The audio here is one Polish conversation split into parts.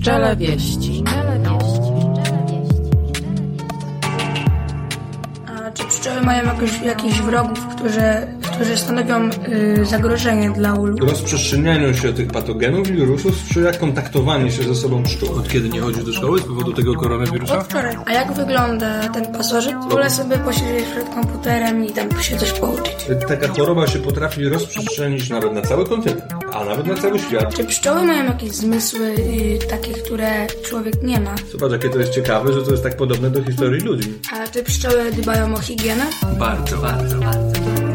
Pszczele wieści. A czy pszczoły mają jakoś, jakichś wrogów, którzy, którzy stanowią y, zagrożenie dla ulu? rozprzestrzenianiu się tych patogenów i wirusów sprzyja kontaktowanie się ze sobą pszczół. Od kiedy nie chodzisz do szkoły z powodu tego koronawirusa? Od wczoraj. A jak wygląda ten pasożyt? Wolę sobie posiedzieć przed komputerem i tam się coś pouczyć. Taka choroba się potrafi rozprzestrzenić nawet na cały kontynent, a nawet na cały świat. Czy pszczoły mają jakieś zmysły y, takie, które człowiek nie ma? Zobacz, jakie to jest ciekawe, że to jest tak podobne do historii ludzi. A czy pszczoły dbają o higienę? Bardzo, bardzo, bardzo.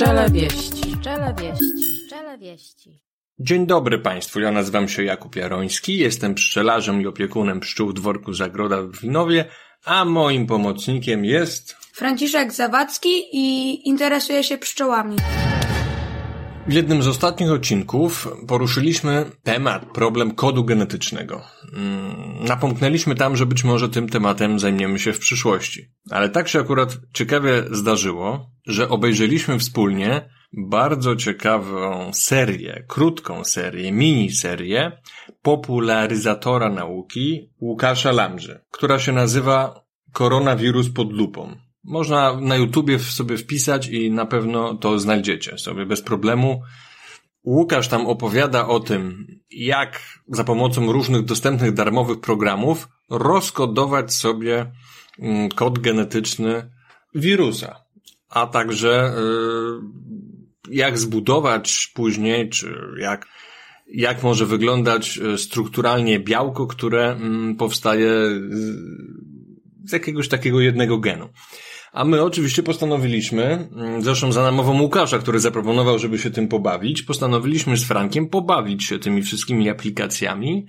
Pszczele wieści. Pszczele wieści. Pszczele wieści. Dzień dobry Państwu, ja nazywam się Jakub Jaroński, jestem pszczelarzem i opiekunem pszczół w dworku Zagroda w Winowie, a moim pomocnikiem jest... Franciszek Zawadzki i interesuje się pszczołami. W jednym z ostatnich odcinków poruszyliśmy temat, problem kodu genetycznego. Mm, Napomknęliśmy tam, że być może tym tematem zajmiemy się w przyszłości. Ale tak się akurat ciekawie zdarzyło, że obejrzeliśmy wspólnie bardzo ciekawą serię, krótką serię, miniserię popularyzatora nauki Łukasza Lamży, która się nazywa Koronawirus pod lupą. Można na YouTubie sobie wpisać i na pewno to znajdziecie sobie bez problemu. Łukasz tam opowiada o tym, jak za pomocą różnych dostępnych darmowych programów rozkodować sobie mm, kod genetyczny wirusa, a także y, jak zbudować później, czy jak, jak może wyglądać y, strukturalnie białko, które mm, powstaje z jakiegoś takiego jednego genu. A my oczywiście postanowiliśmy, mm, zresztą za namową Łukasza, który zaproponował, żeby się tym pobawić, postanowiliśmy z Frankiem pobawić się tymi wszystkimi aplikacjami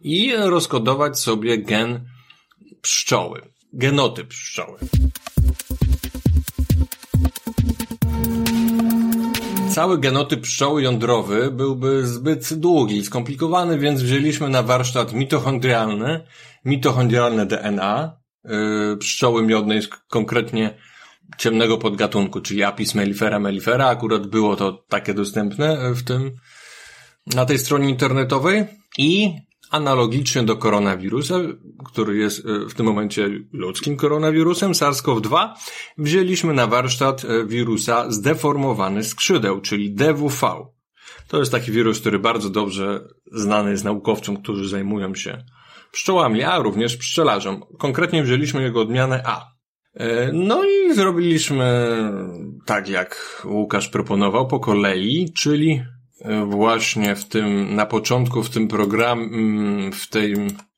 i rozkodować sobie gen pszczoły, genotyp pszczoły. Cały genotyp pszczoły jądrowy byłby zbyt długi i skomplikowany, więc wzięliśmy na warsztat mitochondrialny, mitochondrialne DNA, pszczoły miodnej, konkretnie ciemnego podgatunku, czyli Apis mellifera mellifera. Akurat było to takie dostępne w tym, na tej stronie internetowej i analogicznie do koronawirusa, który jest y, w tym momencie ludzkim koronawirusem, SARS-CoV-2, wzięliśmy na warsztat y, wirusa zdeformowany skrzydeł, czyli DWV. To jest taki wirus, który bardzo dobrze znany jest naukowcom, którzy zajmują się pszczołami, a również pszczelarzom. Konkretnie wzięliśmy jego odmianę A. E, No i zrobiliśmy tak, jak Łukasz proponował, po kolei, czyli e, właśnie w tym, na początku w tym program, mm, w tej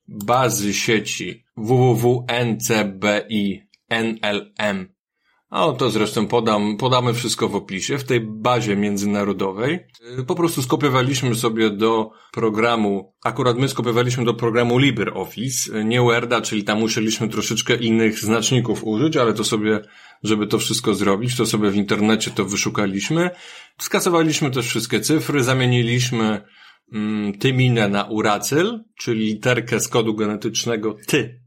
bazy sieci www.ncbi.nlm. A to zresztą podam, podamy wszystko w opisie. W tej bazie międzynarodowej y, po prostu skopiowaliśmy sobie do programu, akurat my skopiowaliśmy do programu LibreOffice, y, nie Worda, czyli tam musieliśmy troszeczkę innych znaczników użyć, ale to sobie, żeby to wszystko zrobić, to sobie w internecie to wyszukaliśmy. Skasowaliśmy też wszystkie cyfry, zamieniliśmy mm, tyminę na uracyl, czyli literkę z kodu genetycznego ty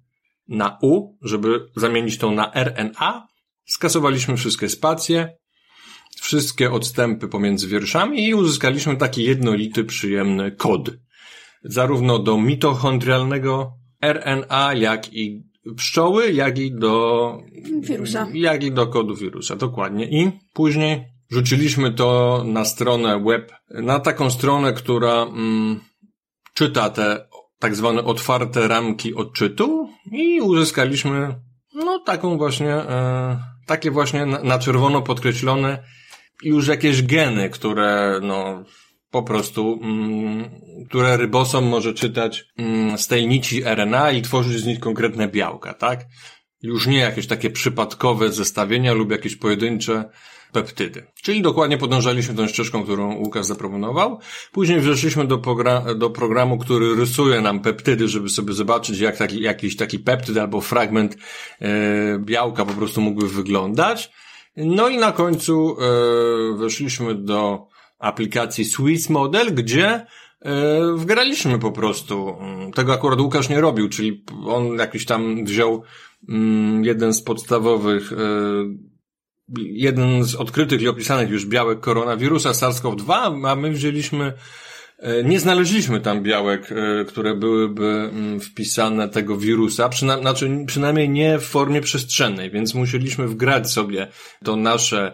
na u, żeby zamienić tą na RNA. Skasowaliśmy wszystkie spacje, wszystkie odstępy pomiędzy wierszami i uzyskaliśmy taki jednolity, przyjemny kod. Zarówno do mitochondrialnego RNA, jak i pszczoły, jak i do Wirusa. jak i do kodu wirusa, dokładnie. I później rzuciliśmy to na stronę web, na taką stronę, która mm, czyta te tak zwane otwarte ramki odczytu i uzyskaliśmy no taką właśnie, e, takie właśnie na, czerwono podkreślone już jakieś geny, które no po prostu, mm, które rybosom może czytać mm, z tej nici RNA i tworzyć z nich konkretne białka, tak? Już nie jakieś takie przypadkowe zestawienia lub jakieś pojedyncze peptydy. Czyli dokładnie podążaliśmy tą ścieżką, którą Łukasz zaproponował. Później weszliśmy do, do programu, który rysuje nam peptydy, żeby sobie zobaczyć, jak taki, jakiś taki peptyd albo fragment e, białka po prostu mógłby wyglądać. No i na końcu e, weszliśmy do aplikacji Swiss Model, gdzie e, wgraliśmy po prostu. mm, Tego akurat Łukasz nie robił, czyli on jakiś tam wziął mm, jeden z podstawowych, e, jeden z odkrytych i opisanych już białek koronawirusa SARS-CoV-2, a my wzięliśmy E, Nie znaleźliśmy tam białek, e, które byłyby mm, wpisane tego wirusa, przyna znaczy przynajmniej nie w formie przestrzennej, więc musieliśmy wgrać sobie to nasze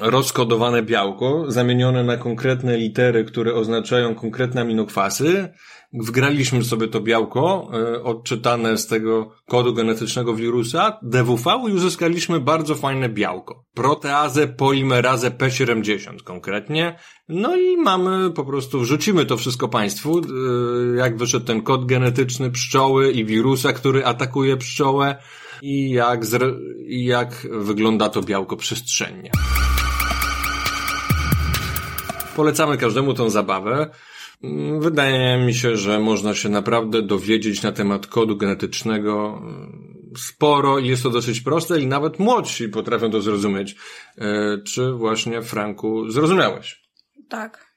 rozkodowane białko, zamienione na konkretne litery, które oznaczają konkretne aminokwasy. Wgraliśmy sobie to białko, e, odczytane z tego kodu genetycznego wirusa, DWV i uzyskaliśmy bardzo fajne białko. Proteazę polimerazę P70 konkretnie. No i mamy po prostu, wrzucimy to wszystko Państwu, e, jak wyszedł ten kod genetyczny pszczoły i wirusa, który atakuje pszczołę i jak, zre- jak wygląda to białko przestrzennie. Polecamy każdemu tą zabawę. Mm, Wydaje mi się, że można się naprawdę dowiedzieć na temat kodu genetycznego sporo i jest to dosyć proste i nawet młodsi potrafią to zrozumieć. E, Czy właśnie, Franku, zrozumiałeś? Tak.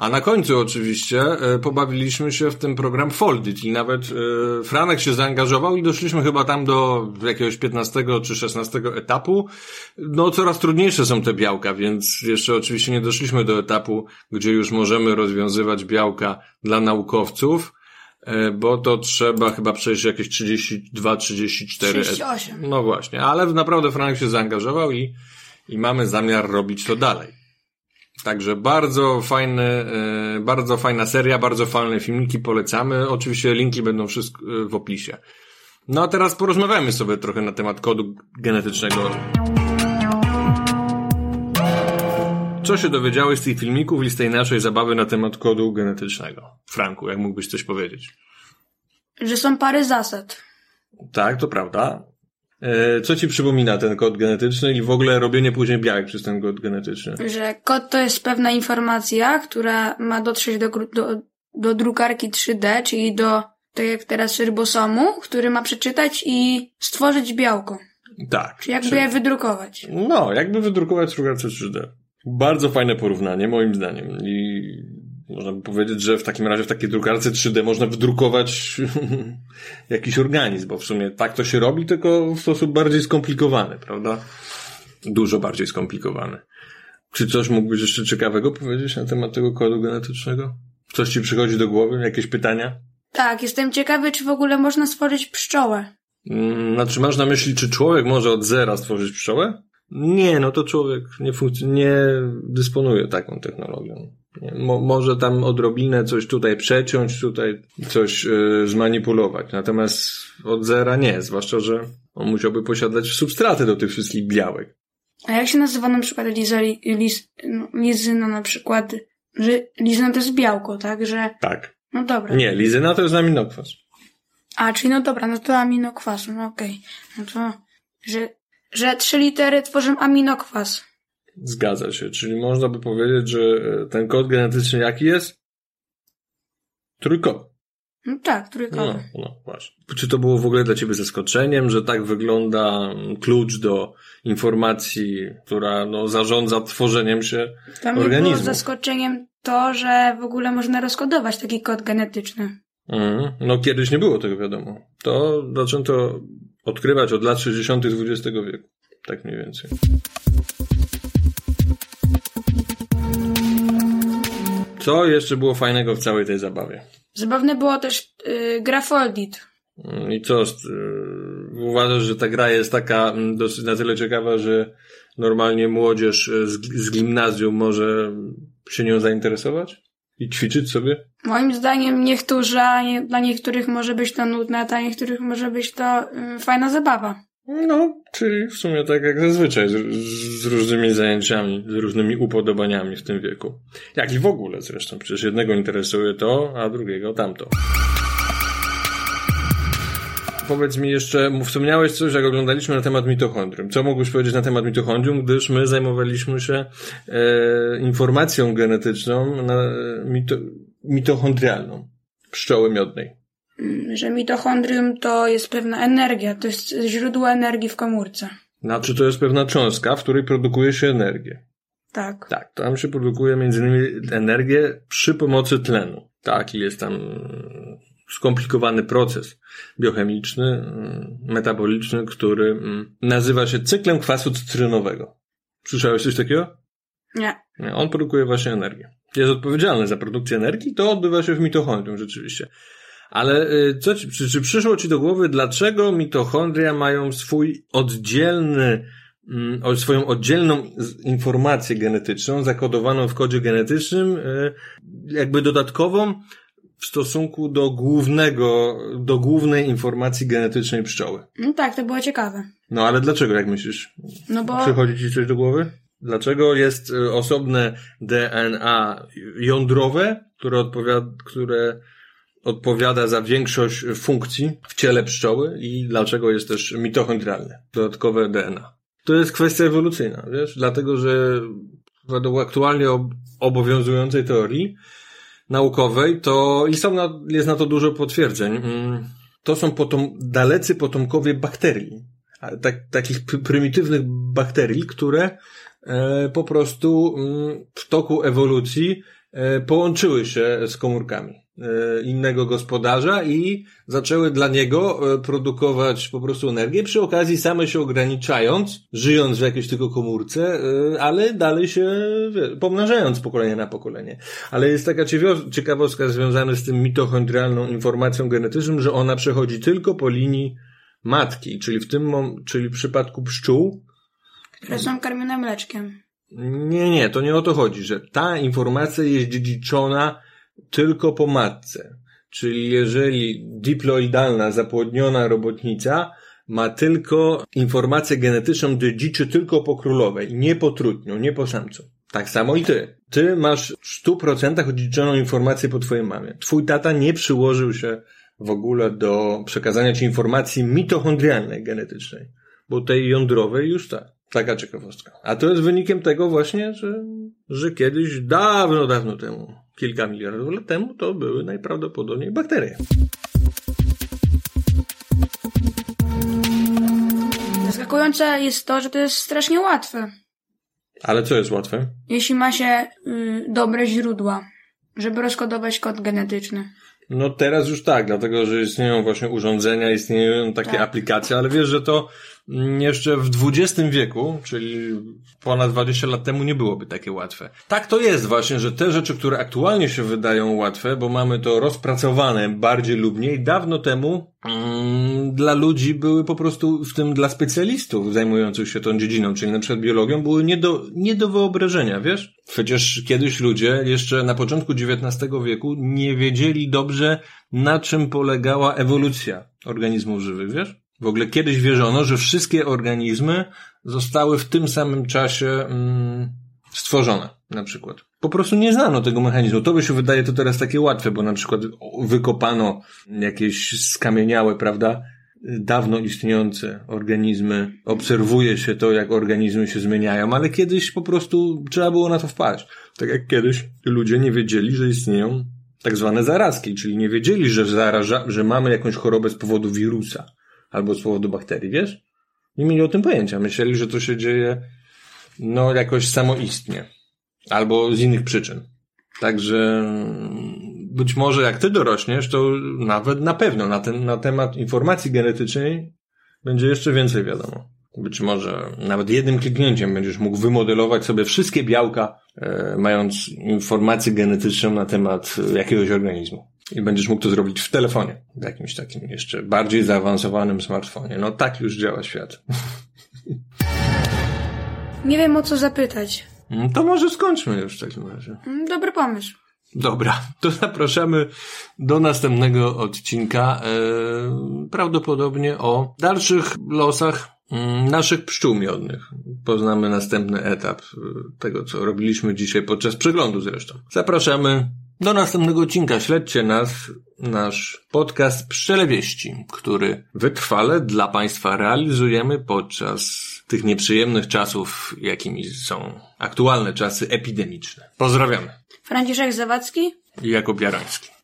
A na końcu oczywiście e, pobawiliśmy się w ten program Foldit i nawet e, Franek się zaangażował i doszliśmy chyba tam do jakiegoś 15 czy 16 etapu. No coraz trudniejsze są te białka, więc jeszcze oczywiście nie doszliśmy do etapu, gdzie już możemy rozwiązywać białka dla naukowców, e, bo to trzeba chyba przejść jakieś 32-34 38. No właśnie, ale naprawdę Franek się zaangażował i, i mamy zamiar robić to dalej. Także bardzo fajny, e, bardzo fajna seria, bardzo fajne filmiki polecamy. Oczywiście linki będą wszystko e, w opisie. No a teraz porozmawiamy sobie trochę na temat kodu genetycznego. Co się dowiedziałeś z tych filmików i z tej naszej zabawy na temat kodu genetycznego? Franku, jak mógłbyś coś powiedzieć? Że są pary zasad. Tak, to prawda. E, Co ci przypomina ten kod genetyczny i w ogóle robienie później białek przez ten kod genetyczny? Że kod to jest pewna informacja, która ma dotrzeć do, do, do drukarki 3D, czyli do, tak jak teraz, rybosomu, który ma przeczytać i stworzyć białko. Tak. Czyli jakby Czyli- je wydrukować. No, jakby wydrukować drukarce 3D. Bardzo fajne porównanie, moim zdaniem. I można by powiedzieć, że w takim razie w takiej drukarce 3D można wydrukować jakiś organizm, bo w sumie tak to się robi, tylko w sposób bardziej skomplikowany, prawda? Dużo bardziej skomplikowany. Czy coś mógłbyś jeszcze ciekawego powiedzieć na temat tego kodu genetycznego? Coś ci przychodzi do głowy? Jakieś pytania? Tak, jestem ciekawy, czy w ogóle można stworzyć pszczołę. Mm, Znaczy, masz na myśli, czy człowiek może od zera stworzyć pszczołę? Nie, no to człowiek nie, nie dysponuje taką technologią. Mo- może tam odrobinę coś tutaj przeciąć, tutaj coś y, zmanipulować. Natomiast od zera nie, zwłaszcza, że on musiałby posiadać substraty do tych wszystkich białek. A jak się nazywa na przykład liza, li, lis, no, lizyna na przykład, że lizyna to jest białko, tak, że, Tak. no dobra. Nie, lizyna to jest aminokwas. A, czyli no dobra, no to aminokwasu, no okej. No to, że, że trzy litery tworzą aminokwas. Zgadza się. Czyli można by powiedzieć, że e, ten kod genetyczny jaki jest? Trójkowy. No tak, trójkowy. No, no właśnie. Czy to było w ogóle dla ciebie zaskoczeniem, że tak wygląda mm, klucz do informacji, która no, zarządza tworzeniem się Dla mnie było organizmu? zaskoczeniem to, że w ogóle można rozkodować taki kod genetyczny. Mhm. No kiedyś nie było tego wiadomo. To zaczęto odkrywać od lat 60. XX wieku. Tak mniej więcej. Co jeszcze było fajnego w całej tej zabawie? Zabawne było też yy, gra Foldit. I co, yy, uważasz, że ta gra jest taka mm, dosyć na tyle ciekawa, że normalnie młodzież y, z, z gimnazjum może się nią zainteresować? I ćwiczyć sobie? Moim zdaniem niektórzy, dla niektórych może być to nudne, a dla niektórych może być to yy, fajna zabawa. No, czyli w sumie tak jak zazwyczaj, z, z różnymi zajęciami, z różnymi upodobaniami w tym wieku. Jak i w ogóle zresztą, przecież jednego interesuje to, a drugiego tamto. Powiedz mi jeszcze, wspomniałeś coś, jak oglądaliśmy na temat mitochondrium. Co mógłbyś powiedzieć na temat mitochondrium, gdyż my zajmowaliśmy się e, informacją genetyczną na, mito, mitochondrialną pszczoły miodnej. Mm, Że mitochondrium to jest pewna energia, to jest źródło energii w komórce. Znaczy to jest pewna cząstka, w której produkuje się energię. Tak. Tak, tam się produkuje między innymi energię przy pomocy tlenu. Taki jest tam skomplikowany proces biochemiczny, mm, metaboliczny, który mm, nazywa się cyklem kwasu cytrynowego. Słyszałeś coś takiego? Nie. Nie, on produkuje właśnie energię. jest odpowiedzialne za produkcję energii, to odbywa się w mitochondrium rzeczywiście. Ale y, co ci, czy, czy przyszło ci do głowy, dlaczego mitochondria mają swój oddzielny, mm, swoją oddzielną informację genetyczną, zakodowaną w kodzie genetycznym, y, jakby dodatkową w stosunku do głównego, do głównej informacji genetycznej pszczoły? No tak, to było ciekawe. No ale dlaczego, jak myślisz? No bo Przychodzi ci coś do głowy? Dlaczego jest y, osobne DNA jądrowe, które odpowiada, które odpowiada za większość funkcji w ciele pszczoły i dlaczego jest też mitochondrialne, dodatkowe DNA? To jest kwestia ewolucyjna, wiesz? Dlatego, że według aktualnie ob- obowiązującej teorii naukowej, to i są na, jest na to dużo potwierdzeń. Mm, To są potom, dalecy potomkowie bakterii. Tak, takich pr- prymitywnych bakterii, które e, po prostu mm, w toku ewolucji e, połączyły się z komórkami innego gospodarza i zaczęły dla niego e, produkować po prostu energię, przy okazji same się ograniczając, żyjąc w jakiejś tylko komórce, e, ale dalej się pomnażając z pokolenia na pokolenie. Ale jest taka ciekawostka związana z tym mitochondrialną informacją genetyczną, że ona przechodzi tylko po linii matki, czyli w tym czyli w przypadku pszczół, które są karmione mleczkiem. nie, nie, to nie o to chodzi, że ta informacja jest dziedziczona tylko po matce. Czyli jeżeli diploidalna, zapłodniona robotnica ma tylko informację genetyczną, dziedziczy tylko po królowej, nie po trutniu, nie po samcu. Tak samo i ty. Ty masz w 100% odziedziczoną informację po twojej mamie. Twój tata nie przyłożył się w ogóle do przekazania ci informacji mitochondrialnej, genetycznej. Bo tej jądrowej już tak. Taka ciekawostka. A to jest wynikiem tego właśnie, że, że kiedyś, dawno, dawno temu, kilka miliardów lat temu, to były najprawdopodobniej bakterie. Zaskakujące jest to, że to jest strasznie łatwe. Ale co jest łatwe? Jeśli ma się y, dobre źródła, żeby rozkodować kod genetyczny. No teraz już tak, dlatego że istnieją właśnie urządzenia, istnieją takie Tak. aplikacje, ale wiesz, że to jeszcze w XX wieku, czyli ponad 20 lat temu nie byłoby takie łatwe. Tak to jest właśnie, że te rzeczy, które aktualnie się wydają łatwe, bo mamy to rozpracowane bardziej lub mniej, dawno temu mm, dla ludzi były po prostu, w tym dla specjalistów zajmujących się tą dziedziną, czyli na przykład biologią, były nie do, nie do wyobrażenia, wiesz? Przecież kiedyś ludzie, jeszcze na początku XIX wieku, nie wiedzieli dobrze, na czym polegała ewolucja organizmów żywych, wiesz? W ogóle kiedyś wierzono, że wszystkie organizmy zostały w tym samym czasie mm, stworzone, na przykład. Po prostu nie znano tego mechanizmu. To by się wydaje to teraz takie łatwe, bo na przykład wykopano jakieś skamieniałe, prawda? Dawno istniejące organizmy, obserwuje się to, jak organizmy się zmieniają, ale kiedyś po prostu trzeba było na to wpaść. Tak jak kiedyś ludzie nie wiedzieli, że istnieją tak zwane zarazki, czyli nie wiedzieli, że zaraża, że mamy jakąś chorobę z powodu wirusa albo z powodu bakterii, wiesz? Nie mieli o tym pojęcia. Myśleli, że to się dzieje no jakoś samoistnie albo z innych przyczyn. Także mm, być może jak ty dorośniesz, to nawet na pewno na, ten, na temat informacji genetycznej będzie jeszcze więcej wiadomo. Być może nawet jednym kliknięciem będziesz mógł wymodelować sobie wszystkie białka, e, mając informację genetyczną na temat e, jakiegoś organizmu. I będziesz mógł to zrobić w telefonie, w jakimś takim jeszcze bardziej zaawansowanym smartfonie. No tak już działa świat. Nie wiem o co zapytać. Mm, To może skończmy już w takim razie. Mm, Dobry pomysł. Dobra, to zapraszamy do następnego odcinka, e, prawdopodobnie o dalszych losach mm, naszych pszczół miodnych. Poznamy następny etap e, tego, co robiliśmy dzisiaj podczas przeglądu zresztą. Zapraszamy do następnego odcinka. Śledźcie nas, nasz podcast Pszczele Wieści, który wytrwale dla Państwa realizujemy podczas tych nieprzyjemnych czasów, jakimi są aktualne czasy epidemiczne. Pozdrawiamy. Franciszek Zawadzki? Jakub Jarański.